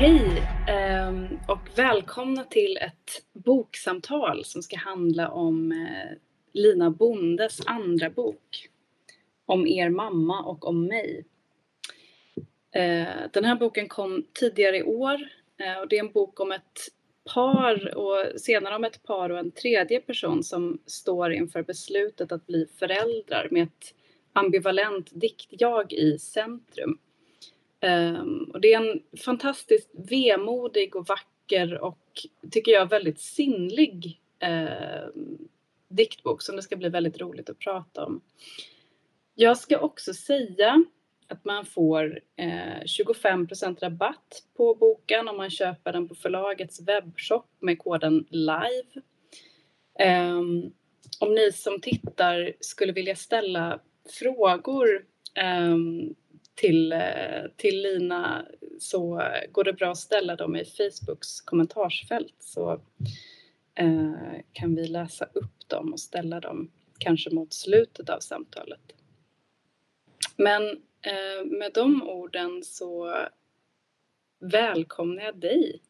Hej ehm, och välkomna till ett boksamtal som ska handla om eh, Lina Bondes andra bok. Om er mamma och om mig. Eh, den här boken kom tidigare i år eh, och det är en bok om ett par och senare om ett par och en tredje person som står inför beslutet att bli föräldrar med ett ambivalent diktjag i centrum. Um, och det är en fantastiskt vemodig och vacker och tycker jag väldigt sinnlig uh, diktbok som det ska bli väldigt roligt att prata om. Jag ska också säga att man får eh, 25% rabatt på boken om man köper den på förlagets webbshop med koden LIVE. Um, om ni som tittar skulle vilja ställa frågor um, till, eh, till Lina så går det bra att ställa dem i Facebooks kommentarsfält så eh, kan vi läsa upp dem och ställa dem kanske mot slutet av samtalet. Men eh, med de orden så välkomnar jag dig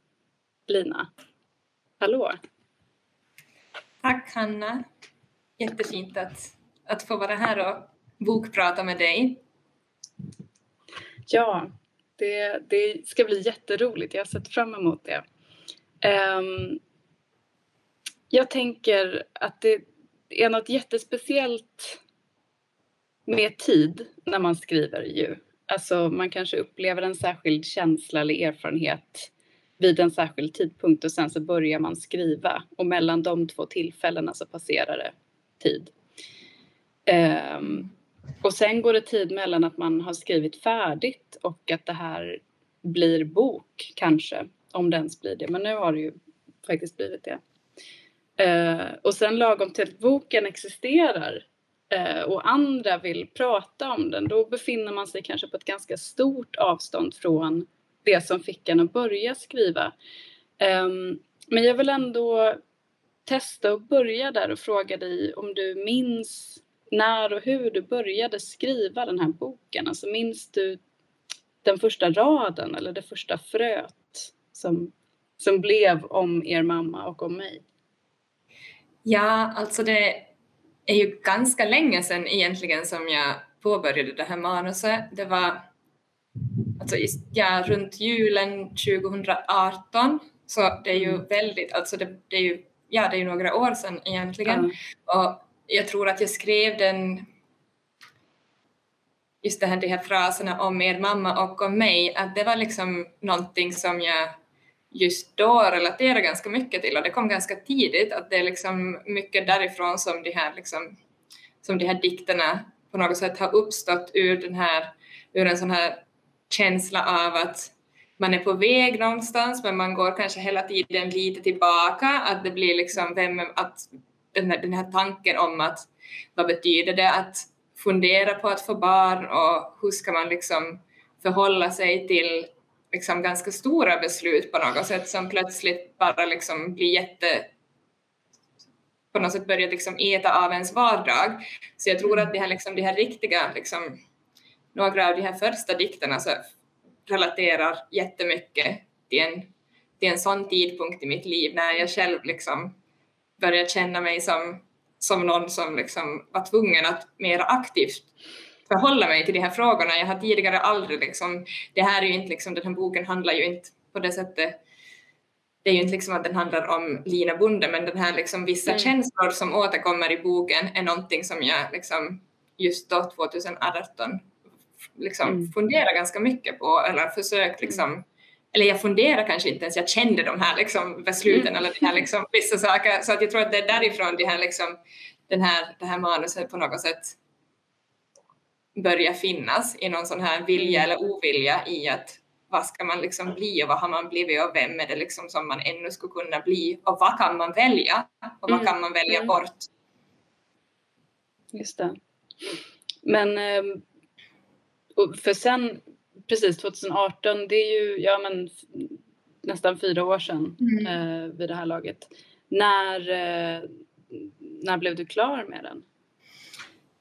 Lina. Hallå! Tack Hanna! Jättefint att, att få vara här och bokprata med dig. Ja, det, det ska bli jätteroligt. Jag har sett fram emot det. Um, jag tänker att det är något jättespeciellt med tid när man skriver ju. Alltså man kanske upplever en särskild känsla eller erfarenhet vid en särskild tidpunkt och sen så börjar man skriva och mellan de två tillfällena så passerar det tid. Um, och sen går det tid mellan att man har skrivit färdigt och att det här blir bok kanske, om det ens blir det. Men nu har det ju faktiskt blivit det. Eh, och sen lagom till att boken existerar eh, och andra vill prata om den, då befinner man sig kanske på ett ganska stort avstånd från det som fick en att börja skriva. Eh, men jag vill ändå testa att börja där och fråga dig om du minns när och hur du började skriva den här boken? Alltså minns du den första raden eller det första fröet som, som blev om er mamma och om mig? Ja, alltså det är ju ganska länge sedan egentligen som jag påbörjade det här manuset. Det var alltså, ja, runt julen 2018, så det är ju mm. väldigt, alltså det, det är ju ja, det är ju några år sedan egentligen. Mm. Och jag tror att jag skrev den just det här, de här fraserna om er mamma och om mig, att det var liksom någonting som jag just då relaterade ganska mycket till. Och det kom ganska tidigt att det är liksom mycket därifrån som de här, liksom, som de här dikterna på något sätt har uppstått ur den här, ur en sån här känsla av att man är på väg någonstans men man går kanske hela tiden lite tillbaka, att det blir liksom vem, att den här, den här tanken om att vad betyder det att fundera på att få barn och hur ska man liksom förhålla sig till liksom ganska stora beslut på något sätt som plötsligt bara liksom blir jätte på något sätt börjar liksom äta av ens vardag. Så jag tror att de här, liksom, de här riktiga, liksom, några av de här första dikterna så relaterar jättemycket till en, till en sån tidpunkt i mitt liv när jag själv liksom började känna mig som, som någon som liksom var tvungen att mer aktivt förhålla mig till de här frågorna. Jag har tidigare aldrig liksom, det här är ju inte liksom, den här boken handlar ju inte på det sättet det är ju inte liksom att den handlar om Lina Bonde, men den här liksom vissa mm. känslor som återkommer i boken är någonting som jag liksom just då 2018 liksom mm. funderar ganska mycket på eller försökt liksom eller jag funderar kanske inte ens, jag kände de här liksom besluten mm. eller de här liksom, vissa saker. Så att jag tror att det är därifrån det här, liksom, den här, det här manuset på något sätt börjar finnas i någon sån här vilja mm. eller ovilja i att vad ska man liksom bli och vad har man blivit och vem är det liksom som man ännu skulle kunna bli och vad kan man välja och vad mm. kan man välja bort? Just det. Men ehm, för sen precis 2018, det är ju ja, men, nästan fyra år sedan mm. eh, vid det här laget. När, eh, när blev du klar med den?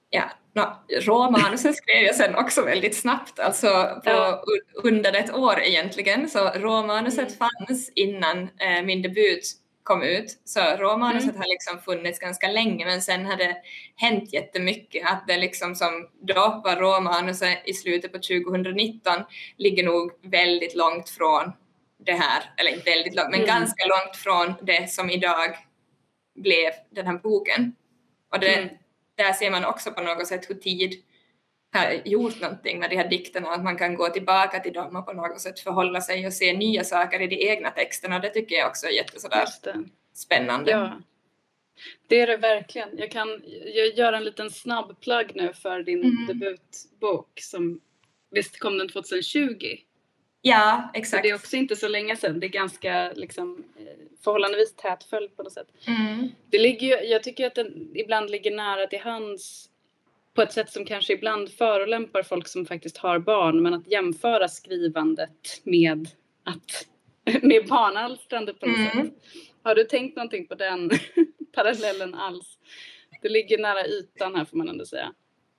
Ja, No, råmanuset skrev jag sen också väldigt snabbt, alltså på ja. under ett år egentligen. Så råmanuset mm. fanns innan eh, min debut kom ut. Så råmanuset mm. har liksom funnits ganska länge men sen har det hänt jättemycket. Att det liksom som då var råmanuset i slutet på 2019 ligger nog väldigt långt från det här, eller inte väldigt långt, men mm. ganska långt från det som idag blev den här boken. Och det, mm. där ser man också på något sätt hur tid har gjort någonting med de här dikterna, att man kan gå tillbaka till dem och på något sätt förhålla sig och se nya saker i de egna texterna. Det tycker jag också är jättesådär spännande. Ja. Det är det verkligen. Jag kan göra en liten snabb plugg nu för din mm. debutbok som visst kom den 2020? Ja, exakt. Så det är också inte så länge sedan. Det är ganska liksom, eh, förhållandevis tät följd på något sätt. Mm. Det ligger jag tycker att den ibland ligger nära till hands på ett sätt som kanske ibland förolämpar folk som faktiskt har barn men att jämföra skrivandet med, att, med barnalstrande på något mm. sätt. Har du tänkt någonting på den parallellen alls? Det ligger nära ytan här får man ändå säga.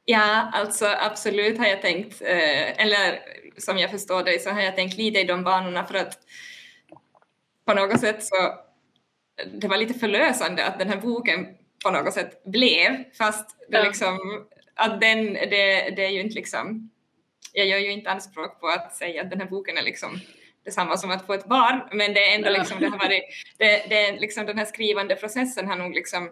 Ja, alltså absolut har jag tänkt, eh, eller som jag förstår det så har jag tänkt lite i de banorna för att på något sätt så det var lite förlösande att den här boken på något sätt blev fast det liksom att den, det, det är ju inte liksom, jag gör ju inte anspråk på att säga att den här boken är liksom detsamma som att få ett barn, men det är ändå liksom, det har varit, det, det liksom den här skrivande processen har nog liksom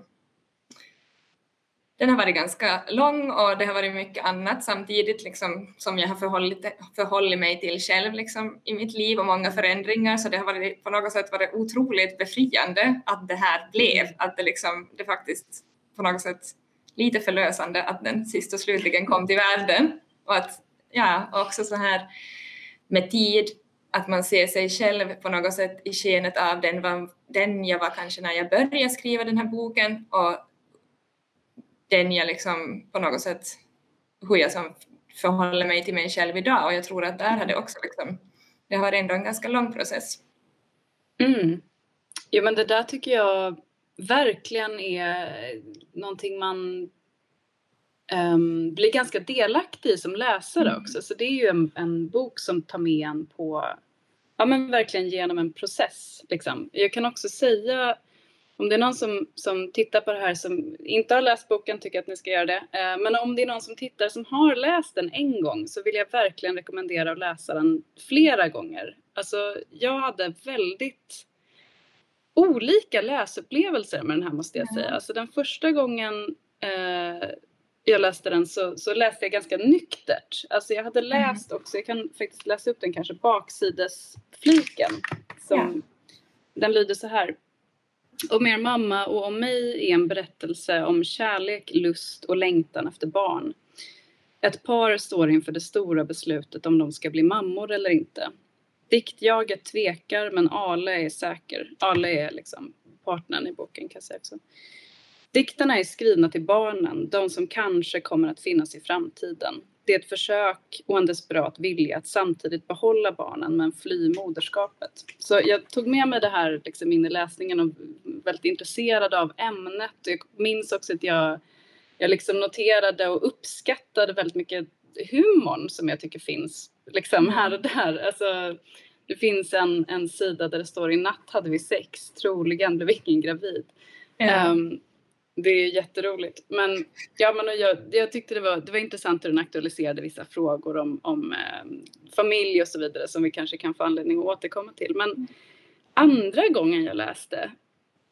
den har varit ganska lång och det har varit mycket annat samtidigt liksom, som jag har förhållit, förhållit mig till själv liksom, i mitt liv och många förändringar. Så det har varit, på något sätt varit otroligt befriande att det här blev, att det, liksom, det faktiskt på något sätt lite förlösande att den sist och slutligen kom till världen och att ja, också så här med tid att man ser sig själv på något sätt i skenet av den, den jag var kanske när jag började skriva den här boken och den jag liksom på något sätt, hur jag som förhåller mig till mig själv idag och jag tror att där har det också liksom, det har varit ändå en ganska lång process. Mm. Jo men det där tycker jag verkligen är någonting man um, blir ganska delaktig i som läsare mm. också. Så det är ju en, en, bok som tar med en på, ja men verkligen genom en process. Liksom. Jag kan också säga om det är någon som, som tittar på det här som inte har läst boken tycker jag att ni ska göra det. Eh, men om det är någon som tittar som har läst den en gång så vill jag verkligen rekommendera att läsa den flera gånger. Alltså jag hade väldigt olika läsupplevelser med den här måste jag säga. Alltså den första gången eh, jag läste den så, så, läste jag ganska nyktert. Alltså jag hade mm. läst också, jag kan faktiskt läsa upp den kanske, baksidesfliken. Som, ja. Den lyder så här. Om er mamma och om mig är en berättelse om kärlek, lust och längtan efter barn. Ett par står inför det stora beslutet om de ska bli mammor eller inte. Diktjaget tvekar men Ale är säker. Ale är liksom partnern i boken kan jag säga också. Dikterna är skrivna till barnen, de som kanske kommer att finnas i framtiden. Det är ett försök och en desperat vilja att samtidigt behålla barnen men fly moderskapet. Så jag tog med mig det här liksom in i läsningen och väldigt intresserad av ämnet. Jag minns också att jag, jag liksom noterade och uppskattade väldigt mycket humorn som jag tycker finns liksom här och där. Alltså, det finns en, en sida där det står i natt hade vi sex, troligen blev ingen gravid. Ja. Um, det är jätteroligt. Men, ja, men jag, jag tyckte det var, det var intressant hur den aktualiserade vissa frågor om, om eh, familj och så vidare som vi kanske kan få anledning att återkomma till. Men andra gången jag läste,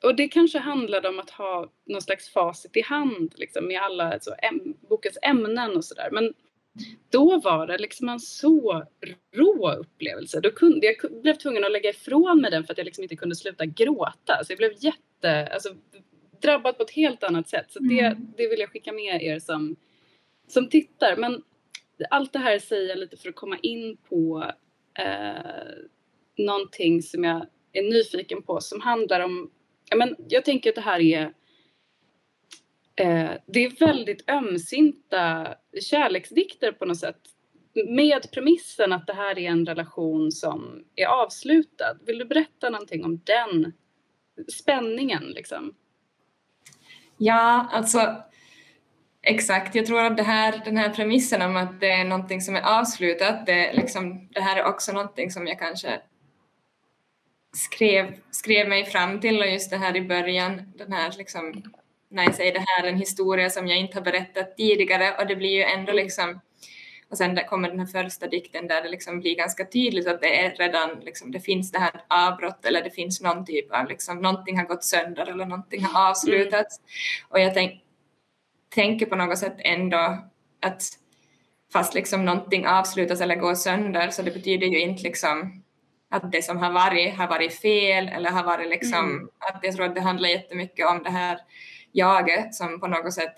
och det kanske handlade om att ha någon slags facit i hand liksom, med alla alltså, äm, bokens ämnen och sådär. Men då var det liksom en så rå upplevelse. Då kunde, jag blev tvungen att lägga ifrån mig den för att jag liksom inte kunde sluta gråta. Så jag blev jätte, alltså, drabbad på ett helt annat sätt. Så det, mm. det vill jag skicka med er som, som tittar. Men allt det här säger jag lite för att komma in på eh, någonting som jag är nyfiken på som handlar om, ja, men jag tänker att det här är eh, det är väldigt ömsinta kärleksdikter på något sätt med premissen att det här är en relation som är avslutad. Vill du berätta någonting om den spänningen liksom? Ja, alltså Exakt, jag tror att det här, den här premissen om att det är någonting som är avslutat, det, liksom, det här är också någonting som jag kanske skrev, skrev mig fram till och just det här i början, den här liksom, när jag säger det här är en historia som jag inte har berättat tidigare och det blir ju ändå liksom och sen där kommer den här första dikten där det liksom blir ganska tydligt att det är redan liksom, det finns det här avbrott eller det finns någon typ av liksom, någonting har gått sönder eller någonting har avslutats. Mm. Och jag tänk, tänker på något sätt ändå att fast liksom någonting avslutas eller går sönder så det betyder ju inte liksom att det som har varit har varit fel eller har varit liksom mm. att jag tror att det handlar jättemycket om det här jaget som på något sätt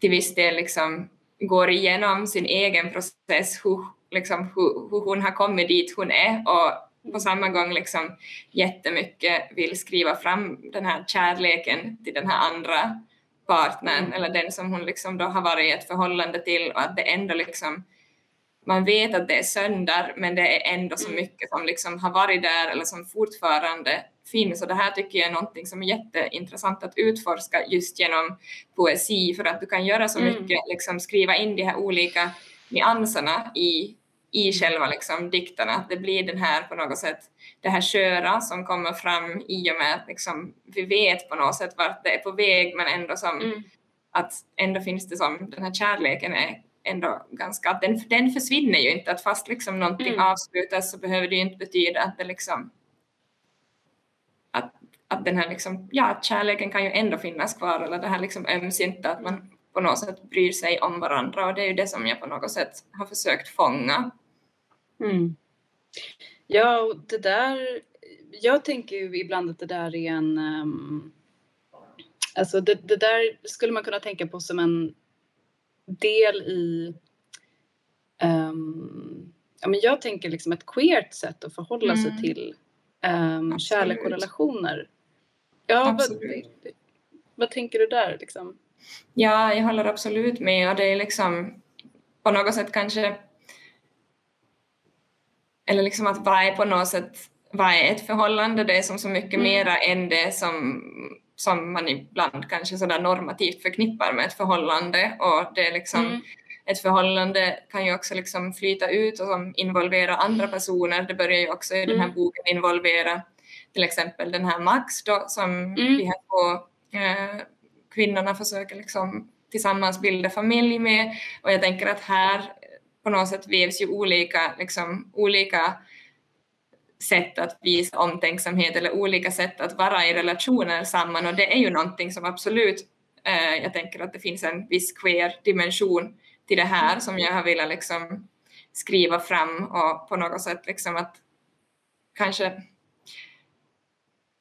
till viss del liksom går igenom sin egen process, hur, liksom, hur, hur hon har kommit dit hon är och på samma gång liksom jättemycket vill skriva fram den här kärleken till den här andra partnern mm. eller den som hon liksom då har varit i ett förhållande till och att det ändå liksom man vet att det är sönder men det är ändå så mm. mycket som liksom har varit där eller som fortfarande finns och det här tycker jag är någonting som är jätteintressant att utforska just genom poesi för att du kan göra så mm. mycket, liksom skriva in de här olika nyanserna i, i själva liksom dikterna. Det blir den här på något sätt, det här sköra som kommer fram i och med att liksom vi vet på något sätt vart det är på väg men ändå som mm. att ändå finns det som den här kärleken är ändå ganska, att den, den försvinner ju inte, att fast liksom någonting mm. avslutas så behöver det ju inte betyda att det liksom att, den här liksom, ja, kärleken kan ju ändå finnas kvar eller det här liksom ömsinta att man på något sätt bryr sig om varandra och det är ju det som jag på något sätt har försökt fånga. Mm. Ja, och det där, jag tänker ju ibland att det där är en, um, alltså det, det där skulle man kunna tänka på som en del i um, ja, men jag tänker liksom ett queert sätt att förhålla mm. sig till um, kärlek och relationer. Ja, vad, vad, tänker du där liksom? Ja, jag håller absolut med och det är liksom på något sätt kanske eller liksom att vad är på något sätt vad är ett förhållande? Det är som så mycket mm. mera än det som som man ibland kanske sådär normativt förknippar med ett förhållande och det är liksom mm. ett förhållande kan ju också liksom flyta ut och som involvera andra personer. Det börjar ju också i mm. den här mm. boken involvera till exempel den här Max då som mm. de här två eh, kvinnorna försöker liksom tillsammans bilda familj med och jag tänker att här på något sätt vävs ju olika, liksom, olika sätt att visa omtänksamhet eller olika sätt att vara i relationer samman och det är ju någonting som absolut, eh, jag tänker att det finns en viss queer dimension till det här som jag har velat liksom skriva fram och på något sätt liksom att kanske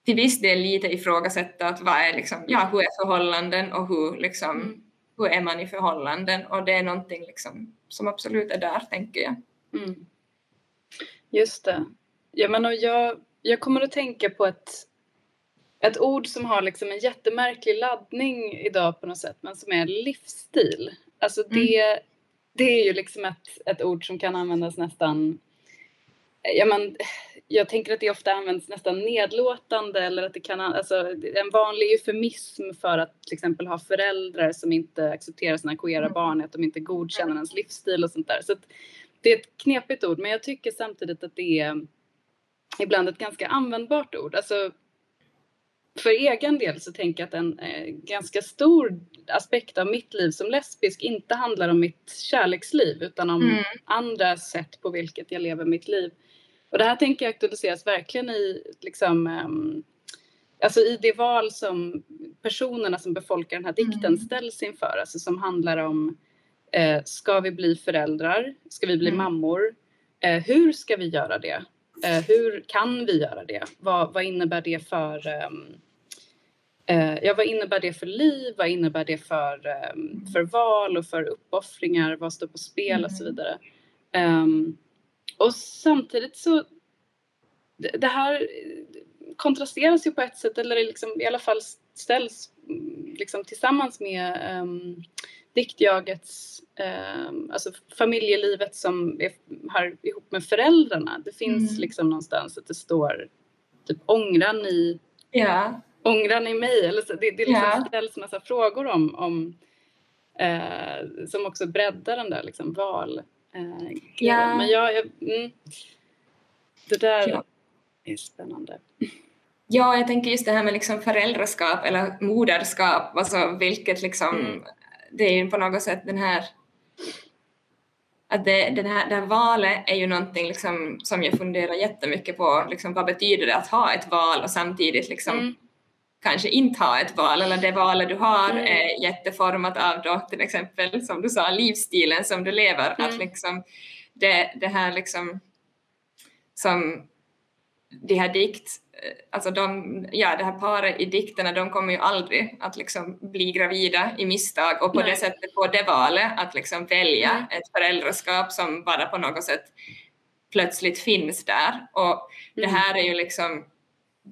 till viss del lite ifrågasätta att vad är liksom, ja hur är förhållanden och hur liksom, mm. hur är man i förhållanden och det är någonting liksom som absolut är där tänker jag. Mm. Just det. Ja, men och jag, jag kommer att tänka på ett, ett ord som har liksom en jättemärklig laddning idag på något sätt, men som är livsstil. Alltså det, mm. det är ju liksom ett, ett ord som kan användas nästan Ja, men, jag tänker att det ofta används nästan nedlåtande eller att det kan, alltså en vanlig eufemism för att till exempel ha föräldrar som inte accepterar sina queera mm. barn, att de inte godkänner ens livsstil och sånt där. Så det är ett knepigt ord, men jag tycker samtidigt att det är ibland ett ganska användbart ord. Alltså, för egen del så tänker jag att en eh, ganska stor aspekt av mitt liv som lesbisk inte handlar om mitt kärleksliv utan om mm. andra sätt på vilket jag lever mitt liv. Och det här tänker jag aktualiseras verkligen i liksom um, Alltså i det val som personerna som befolkar den här dikten mm. ställs inför, alltså som handlar om eh, ska vi bli föräldrar? Ska vi bli mm. mammor? Eh, hur ska vi göra det? Eh, hur kan vi göra det? Vad, vad innebär det för um, uh, ja, vad innebär det för liv? Vad innebär det för, um, för val och för uppoffringar? Vad står på spel och så mm. vidare? Um, och samtidigt så det, här kontrasteras ju på ett sätt eller liksom i alla fall ställs liksom tillsammans med um, diktjagets, eh, alltså familjelivet som är, har ihop med föräldrarna. Det finns mm. liksom någonstans att det står typ ångrar ni, ja. ångrar ni mig? Eller så, det det liksom ja. ställs massa frågor om, om eh, som också breddar den där liksom val. Eh, Ja. Men jag, jag mm, det där Ja. är spännande. Ja, jag tänker just det här med liksom föräldraskap eller moderskap, alltså vilket liksom, Mm. det är ju på något sätt den här, att det, den här, det här valet är ju någonting liksom som jag funderar jättemycket på, liksom vad betyder det att ha ett val och samtidigt liksom Mm. Kanske inte ha ett val eller det valet du har Mm. är jätteformat av då till exempel som du sa livsstilen som du lever, att Mm. liksom det, det här liksom som de här dikt, alltså de, ja det här paret i dikterna de kommer ju aldrig att liksom bli gravida i misstag och på Nej. det sättet på det valet att liksom välja Mm. ett föräldraskap som bara på något sätt plötsligt finns där och det Mm. här är ju liksom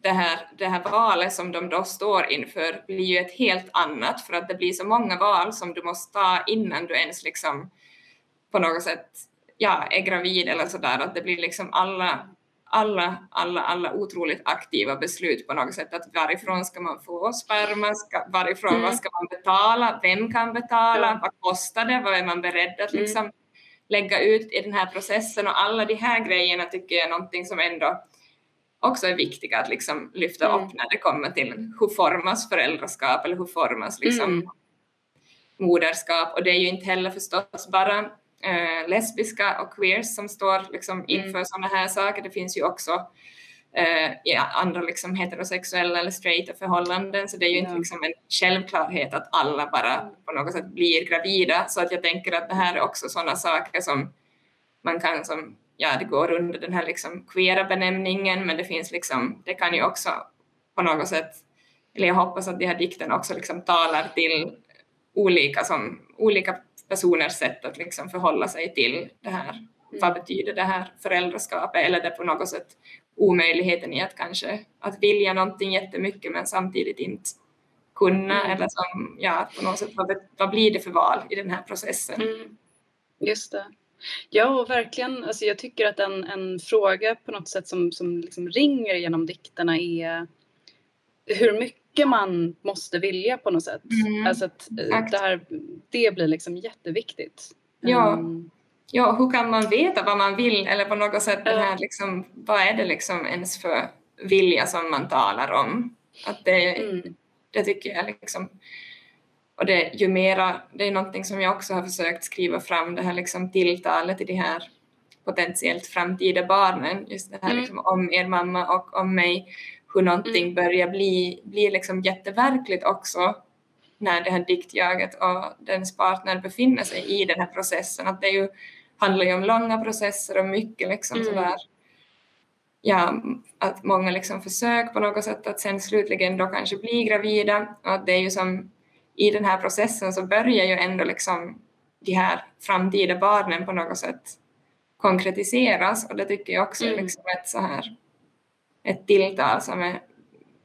det här, det här valet som de då står inför blir ju ett helt annat för att det blir så många val som du måste ta innan du ens liksom på något sätt ja, är gravid eller sådär att det blir liksom alla alla, alla, alla otroligt aktiva beslut på något sätt. Att varifrån ska man få sperma, ska, varifrån, Mm. vad ska man betala, vem kan betala, Ja. vad kostar det, vad är man beredd att Mm. liksom lägga ut i den här processen och alla de här grejerna tycker jag är någonting som ändå också är viktiga att liksom lyfta Mm. upp när det kommer till hur formas föräldraskap eller hur formas liksom Mm. moderskap och det är ju inte heller förstås bara eh, lesbiska och queers som står liksom Mm. inför sådana här saker. Det finns ju också eh, ja, andra liksom heterosexuella eller straighta förhållanden så det är ju inte liksom en självklarhet att alla bara på något sätt blir gravida så att jag tänker att det här är också sådana saker som man kan som, ja det går under den här liksom queera benämningen men det finns liksom, det kan ju också på något sätt, eller jag hoppas att de här dikterna också liksom talar till olika, som, olika personers sätt att liksom förhålla sig till det här. Vad betyder det här föräldraskapet eller det på något sätt omöjligheten i att kanske att vilja någonting jättemycket men samtidigt inte kunna Mm. eller som, ja, på något sätt vad, vad blir det för val i den här processen? Mm. Just det. Ja, och verkligen. Alltså jag tycker att en, en fråga på något sätt som, som liksom ringer genom dikterna är hur mycket man måste vilja på något sätt. Mm, Alltså att eh, det, här, det blir liksom jätteviktigt. Ja. Mm, Ja, hur kan man veta vad man vill eller på något sätt Ja. här liksom, vad är det liksom ens för vilja som man talar om? Att det, mm, det tycker jag liksom och det, ju mera, det är någonting som jag också har försökt skriva fram, det här liksom tilltalet till de här potentiellt framtida barnen, just det här Mm. liksom om er mamma och om mig, hur någonting Mm. börjar bli, bli liksom jätteverkligt också när det här diktjaget och dens partner befinner sig i den här processen. Att det ju, handlar ju om långa processer och mycket liksom Mm. sådär ja, att många liksom försök på något sätt att sen slutligen då kanske bli gravida och att det är ju som i den här processen så börjar ju ändå liksom de här framtida barnen på något sätt konkretiseras och det tycker jag också är Mm. liksom ett så här ett tilltal som är,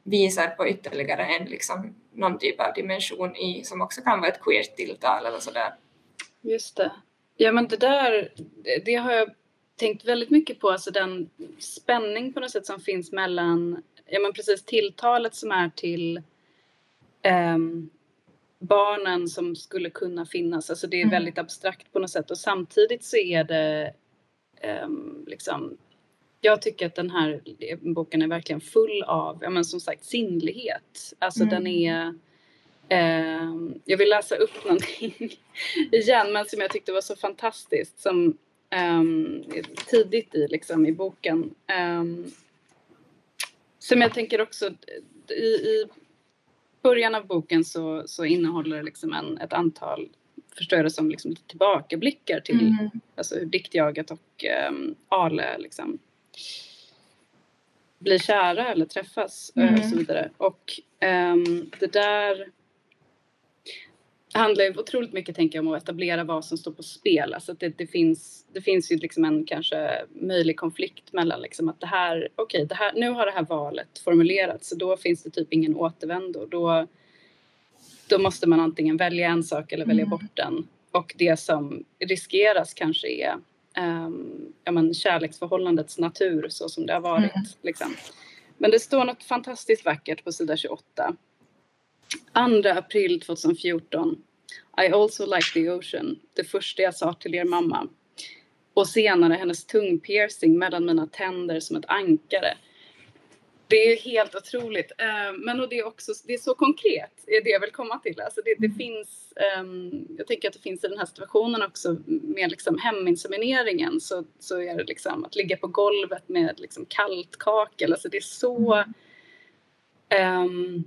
visar på ytterligare en liksom någon typ av dimension i som också kan vara ett queert tilltal eller sådär. just det. Ja, men det där, det, har jag tänkt väldigt mycket på. Alltså den spänning på något sätt som finns mellan, ja men precis tilltalet som är till ehm, barnen som skulle kunna finnas. Alltså det är Mm. väldigt abstrakt på något sätt och samtidigt så är det ehm, liksom jag tycker att den här boken är verkligen full av, ja men som sagt sinnlighet. Alltså Mm. den är ehm, jag vill läsa upp någonting igen men som jag tyckte var så fantastiskt som ehm, tidigt i, liksom, i boken. Ehm, som jag tänker också i, i början av boken så, så innehåller det liksom en, ett antal, förstår jag det som, liksom tillbakablickar till Mm. alltså hur diktjaget och um, Ale liksom blir kära eller träffas Mm. och så vidare. Och ehm, det där handlar ju otroligt mycket tänker jag om att etablera vad som står på spel. Alltså att det, det, finns, det finns ju liksom en kanske möjlig konflikt mellan liksom att det här, okej, det här, nu har det här valet formulerats så då finns det typ ingen återvändo. Då, då måste man antingen välja en sak eller välja Mm. bort den. Och det som riskeras kanske är um, ja, men, kärleksförhållandets natur så som det har varit. Mm. Liksom. Men det står något fantastiskt vackert på sida 28. 2 april 2014. I also like the ocean. Det första jag sa till er mamma. Och senare hennes tungpiercing mellan mina tänder som ett ankare. Det är helt otroligt. Uh, men och det är också det är så konkret, är det jag vill komma till. Alltså det, det mm. finns, um, jag tänker att det finns i den här situationen också med liksom heminsemineringen så, så är det liksom att ligga på golvet med liksom kallt kakel. Alltså det är så um,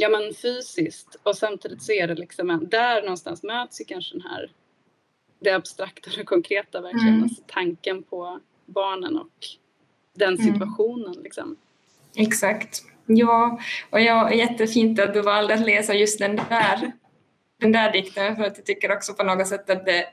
ja, men fysiskt och samtidigt så är det liksom en, där någonstans möts ju kanske den här det abstrakta och det konkreta verkligen, mm. alltså tanken på barnen och den mm. situationen mm. liksom. Exakt. Ja, och ja, jättefint att du valde att läsa just den där, den där dikten för att jag tycker också på något sätt att det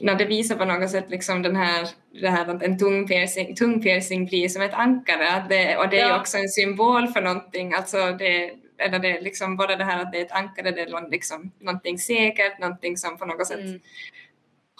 när det visar på något sätt liksom den här, det här att en tungpiercing, tungpiercing blir som ett ankare att det, och det är ja. också en symbol för någonting, alltså det, eller det liksom både det här att det är ett ankare, det är liksom någonting säkert, någonting som på något sätt mm.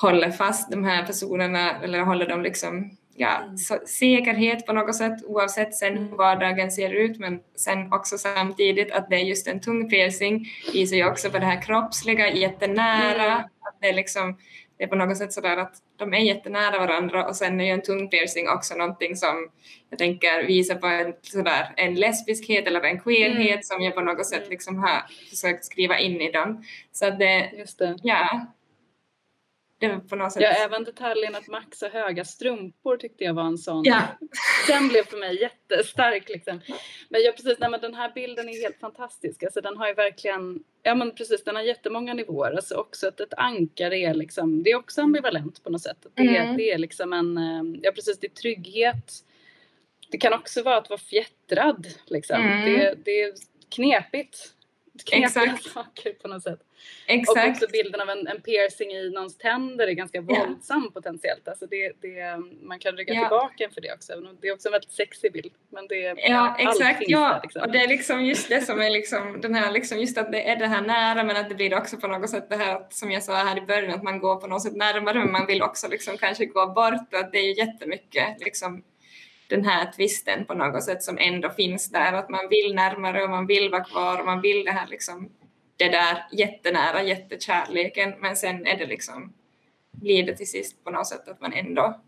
håller fast de här personerna eller håller dem liksom ja, mm. så, säkerhet på något sätt oavsett sen hur vardagen ser ut men sen också samtidigt att det är just en tung piercing visar ju också på det här kroppsliga jättenära, mm. att det är liksom det är på något sätt sådär att de är jättenära varandra och sen är ju en tung piercing också någonting som jag tänker visar på en, sådär, en lesbiskhet eller en queerhet mm. som jag på något sätt liksom har försökt skriva in i dem. Så att det, Just det. ja, på något sätt. Ja, även detaljen att Max har höga strumpor tyckte jag var en sån. Ja. Den blev för mig jättestark liksom. Men ja, precis, nej, men den här bilden är helt fantastisk. Alltså den har ju verkligen, ja men precis, den har jättemånga nivåer. Alltså också att ett ankare är liksom, det är också ambivalent på något sätt. Det, mm. det är liksom en, eh, ja precis, det är trygghet. Det kan också vara att vara fjättrad liksom. Mm. Det, det är knepigt knepiga saker på något sätt. Exakt. Och också bilden av en, en piercing i någons tänder är ganska våldsam yeah. potentiellt. Alltså det, det, man kan rygga yeah. tillbaka för det också. Det är också en väldigt sexig bild. Men det, ja, exakt. Ja, där, liksom. och det är liksom just det som är liksom den här, liksom just att det är det här nära men att det blir också på något sätt det här som jag sa här i början att man går på något sätt närmare men man vill också liksom kanske gå bort och att det är ju jättemycket liksom den här tvisten på något sätt som ändå finns där, att man vill närmare och man vill vara kvar och man vill det här liksom, det där jättenära, jättekärleken, men sen är det liksom, blir det till sist på något sätt att man ändå,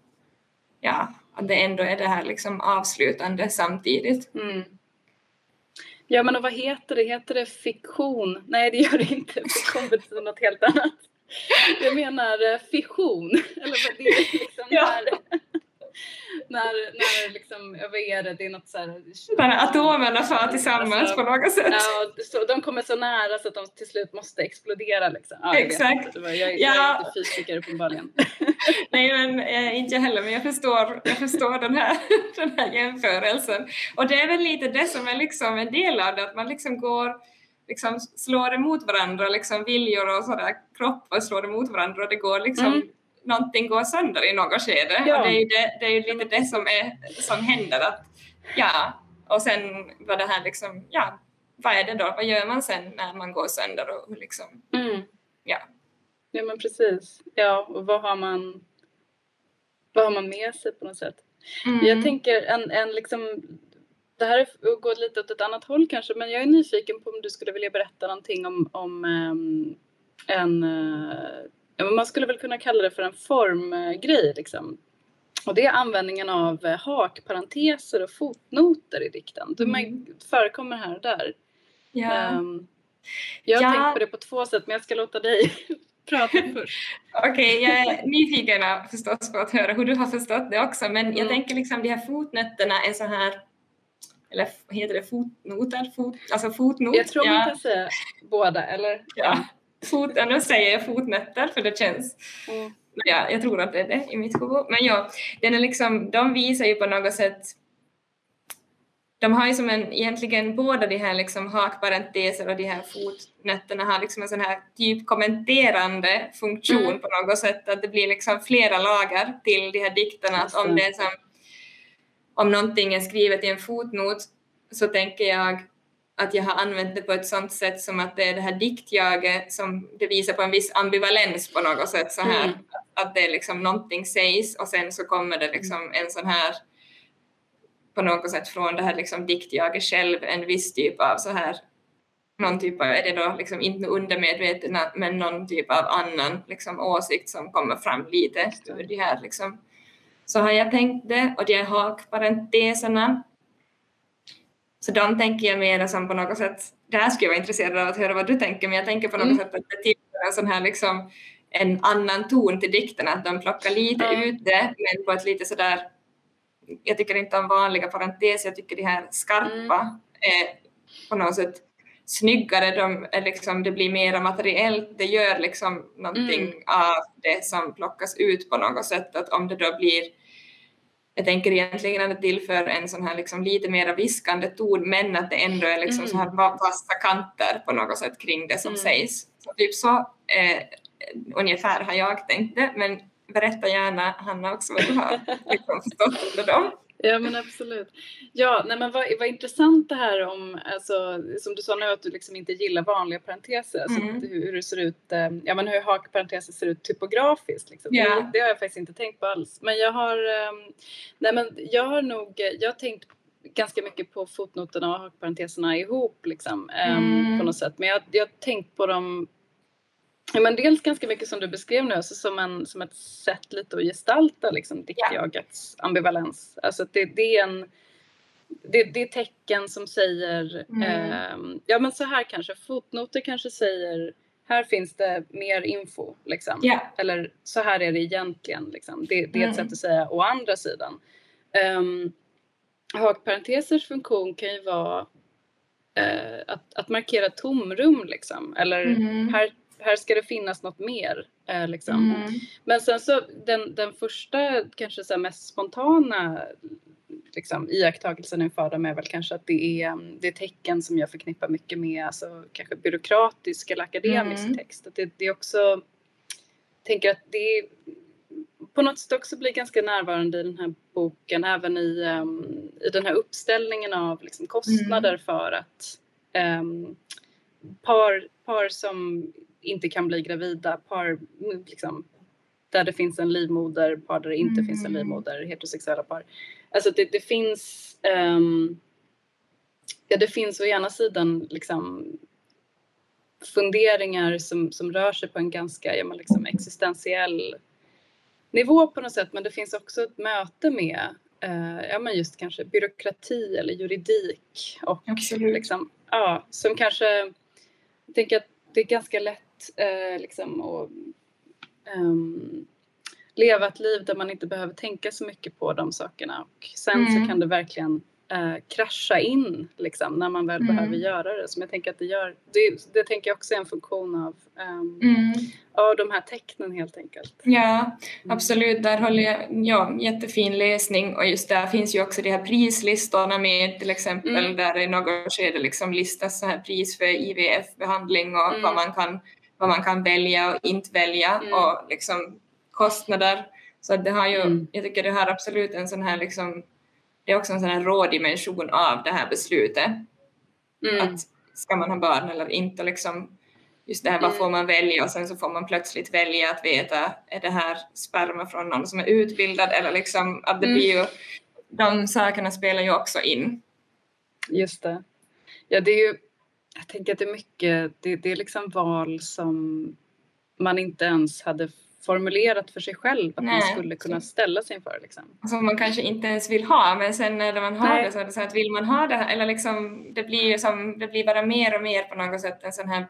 ja, att det ändå är det här liksom avslutande samtidigt. Mm. Ja men och vad heter det? Heter det fiktion? Nej det gör det inte. Fiktion betyder något helt annat. Jag menar eh, fission. Eller vad det är liksom ja när, när liksom, vad är det, det är något så här... När atomerna far tillsammans alltså, på något sätt. Ja, så, de kommer så nära så att de till slut måste explodera liksom. Ja, Exakt. Jag, jag, jag är inte fysiker uppenbarligen. Nej men eh, inte jag heller men jag förstår, jag förstår den, här, den här jämförelsen. Och det är väl lite det som är liksom en del av det, att man liksom går liksom slår emot varandra, liksom viljor och sådär, kroppar slår emot varandra och det går liksom mm någonting går sönder i något skede. Ja. Och det är ju, det, det är ju lite det som, är, som händer. Att, ja, och sen var det här liksom, ja, vad är det då? Vad gör man sen när man går sönder och liksom, mm. ja. Ja men precis. Ja, och vad har man, vad har man med sig på något sätt? Mm. Jag tänker en, en liksom, det här går lite åt ett annat håll kanske, men jag är nyfiken på om du skulle vilja berätta någonting om, om um, en uh, man skulle väl kunna kalla det för en formgrej liksom. Och det är användningen av eh, hakparenteser och fotnoter i dikten. De mm. förekommer här och där. Ja. Um, jag har ja. tänkt på det på två sätt men jag ska låta dig prata först. Okej, okay, jag är nyfiken förstås på att höra hur du har förstått det också men mm. jag tänker liksom de här fotnötterna är så här eller heter det fotnoter? Fot, alltså fotnot? Jag tror ja. man kan säga båda eller? Ja fot, nu säger jag fotnötter för det känns mm. ja, jag tror att det är det i mitt huvud. Men ja, den är liksom, de visar ju på något sätt de har ju som en, egentligen båda de här liksom hakparenteser och de här fotnötterna har liksom en sån här typ kommenterande funktion mm. på något sätt, att det blir liksom flera lager till de här dikterna, att om det är som, om någonting är skrivet i en fotnot så tänker jag att jag har använt det på ett sånt sätt som att det är det här diktjaget som det visar på en viss ambivalens på något sätt så här. Mm. Att det är liksom någonting sägs och sen så kommer det liksom en sån här på något sätt från det här liksom diktjaget själv en viss typ av så här någon typ av, är det då liksom inte undermedvetna, men någon typ av annan liksom åsikt som kommer fram lite ur de här liksom. Så har jag tänkt det, och de här hakparenteserna, så de tänker jag mer som på något sätt, det här skulle jag vara intresserad av att höra vad du tänker, men jag tänker på något mm. sätt att det tillför en sån här liksom en annan ton till dikterna, att de plockar lite mm. ut det, men på ett lite sådär, jag tycker inte om vanliga parenteser, jag tycker de här skarpa mm. är på något sätt snyggare, de är liksom, det blir mer materiellt, det gör liksom någonting mm. av det som plockas ut på något sätt, att om det då blir jag tänker egentligen att det tillför en sån här liksom lite mer viskande ton men att det ändå är liksom mm. så här vassa kanter på något sätt kring det som mm. sägs. Så typ så eh, ungefär har jag tänkt det men berätta gärna Hanna också vad du har liksom förstått under dem. Ja men absolut. Ja, nej, men vad, vad intressant det här om, alltså, som du sa nu att du liksom inte gillar vanliga parenteser, alltså, mm. hur, hur det ser ut, eh, ja men hur hakparenteser ser ut typografiskt. Liksom. Yeah. Det, det, har jag faktiskt inte tänkt på alls. Men jag har, um, nej men jag har nog, jag har tänkt ganska mycket på fotnoterna och hakparenteserna ihop liksom, um, mm. på något sätt. Men jag, jag har tänkt på dem Ja, men dels ganska mycket som du beskrev nu, alltså som, en, som ett sätt lite att gestalta liksom, diktjagets yeah. ambivalens. Alltså det, det är en det, det är tecken som säger, mm. eh, ja men så här kanske, fotnoter kanske säger här finns det mer info liksom. Yeah. Eller så här är det egentligen liksom. Det, det är ett mm. sätt att säga å andra sidan. Um, hakparentesers funktion kan ju vara uh, att, att markera tomrum liksom. Eller mm. här, här ska det finnas något mer. Eh, liksom. Mm. Men sen så den, den första kanske så mest spontana liksom, iakttagelsen inför dem är väl kanske att det är, det är tecken som jag förknippar mycket med alltså, kanske byråkratisk eller akademisk mm. text. Att det, det är också, tänker att det är, på något sätt också blir ganska närvarande i den här boken, även i, um, i den här uppställningen av liksom, kostnader mm. för att um, par, par som inte kan bli gravida, par liksom, där det finns en livmoder, par där det inte mm. finns en livmoder, heterosexuella par. Alltså det, det finns um, Ja, det finns å ena sidan liksom funderingar som, som rör sig på en ganska ja, men liksom existentiell nivå på något sätt men det finns också ett möte med eh, ja, men just kanske byråkrati eller juridik och Absolut. liksom, ja, som kanske jag tänker att det är ganska lätt eh, liksom att um, leva ett liv där man inte behöver tänka så mycket på de sakerna och sen mm. så kan det verkligen eh, krascha in liksom när man väl mm. behöver göra det. Som jag tänker att det gör. Det, det tänker jag också är en funktion av, um, mm. av de här tecknen helt enkelt. Ja, mm. absolut. Där håller jag, ja, jättefin läsning och just där finns ju också de här prislistorna med till exempel mm. där i något skede liksom listas så här pris för IVF-behandling och vad, mm. man kan, vad man kan välja och inte välja mm. och liksom kostnader. Så det har ju, jag tycker det har absolut en sån här liksom det är också en sån här rådimension av det här beslutet. Mm. Att ska man ha barn eller inte liksom just det här vad mm. får man välja och sen så får man plötsligt välja att veta är det här sperma från någon som är utbildad eller liksom att det mm. blir ju de sakerna spelar ju också in. Just det. Ja det är ju jag tänker att det är mycket, det, det är liksom val som man inte ens hade formulerat för sig själv att Nej. man skulle kunna ställa sig inför. Liksom. Som man kanske inte ens vill ha men sen när man har Nej. det så är det så att vill man ha det här eller liksom det blir ju som, det blir bara mer och mer på något sätt en sån här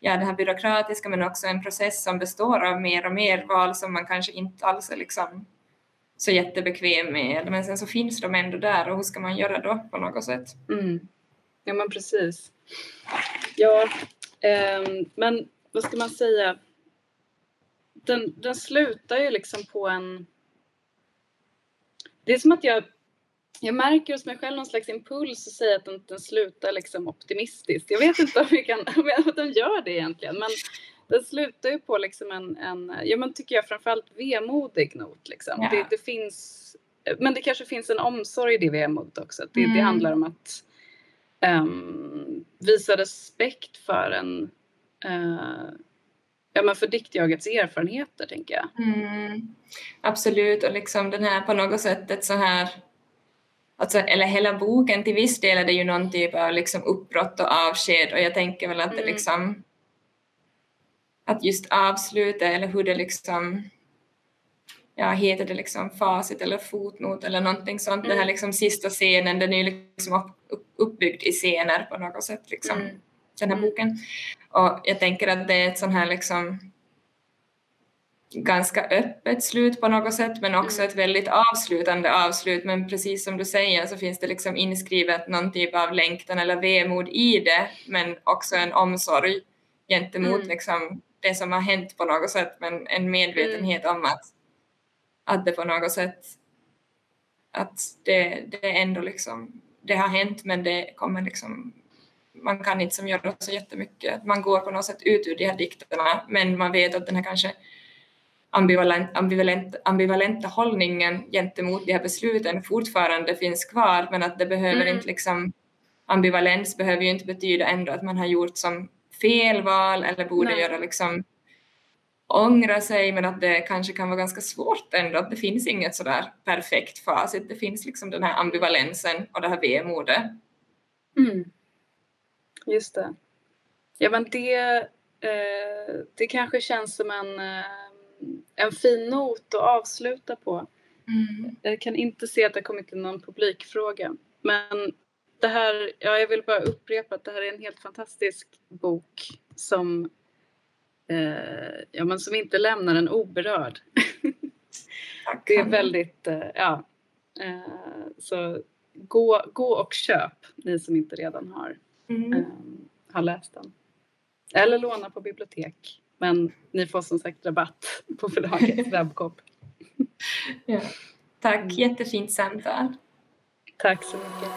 ja det här byråkratiska men också en process som består av mer och mer val som man kanske inte alls är liksom så jättebekväm med men sen så finns de ändå där och hur ska man göra då på något sätt? Mm. Ja men precis. Ja, um, men vad ska man säga? den, den slutar ju liksom på en... Det är som att jag, jag märker hos mig själv någon slags impuls att säga att den, den slutar liksom optimistiskt. Jag vet inte om, vi kan, om den gör det egentligen men den slutar ju på liksom en, en ja men tycker jag framförallt vemodig not liksom. Ja. Det, det, finns, men det kanske finns en omsorg i det vemodet också. Det, mm. det handlar om att um, visa respekt för en uh, ja, men för diktjagets erfarenheter tänker jag. Mm, absolut och liksom den här på något sätt ett så här alltså, eller hela boken till viss del är det ju någon typ av liksom uppbrott och avsked och jag tänker väl att det Mm. liksom att just avsluta eller hur det liksom ja, heter det liksom facit eller fotnot eller någonting sånt. Den här Mm. liksom sista scenen, den är ju liksom upp- upp- uppbyggd i scener på något sätt liksom, Mm. den här Mm. boken. Och jag tänker att det är ett sån här liksom ganska öppet slut på något sätt men också Mm. ett väldigt avslutande avslut men precis som du säger så finns det liksom inskrivet någon typ av längtan eller vemod i det men också en omsorg gentemot Mm. liksom det som har hänt på något sätt men en medvetenhet om att, att det på något sätt att det, det är ändå liksom det har hänt men det kommer liksom man kan inte som göra så jättemycket. Man går på något sätt ut ur de här dikterna men man vet att den här kanske ambivalent, ambivalent, ambivalenta hållningen gentemot de här besluten fortfarande finns kvar men att det behöver Mm. inte liksom ambivalens behöver ju inte betyda ändå att man har gjort som fel val eller borde Nej. göra liksom ångra sig men att det kanske kan vara ganska svårt ändå att det finns inget sådär perfekt facit. Det finns liksom den här ambivalensen och det här vemodet. Mm. Just det. Ja men det, eh, det kanske känns som en, eh, en fin not att avsluta på. Jag kan inte se att det har kommit in någon publikfråga. Men det här, ja, jag vill bara upprepa att det här är en helt fantastisk bok som, eh, ja, men som inte lämnar en oberörd. Det är väldigt, eh, ja. Eh, så gå, gå och köp, ni som inte redan har, Mm. eh, har läst den. Eller låna på bibliotek. Men ni får som sagt rabatt på förlagets webbshop. Ja. Tack, jättefint samtal. Tack så mycket.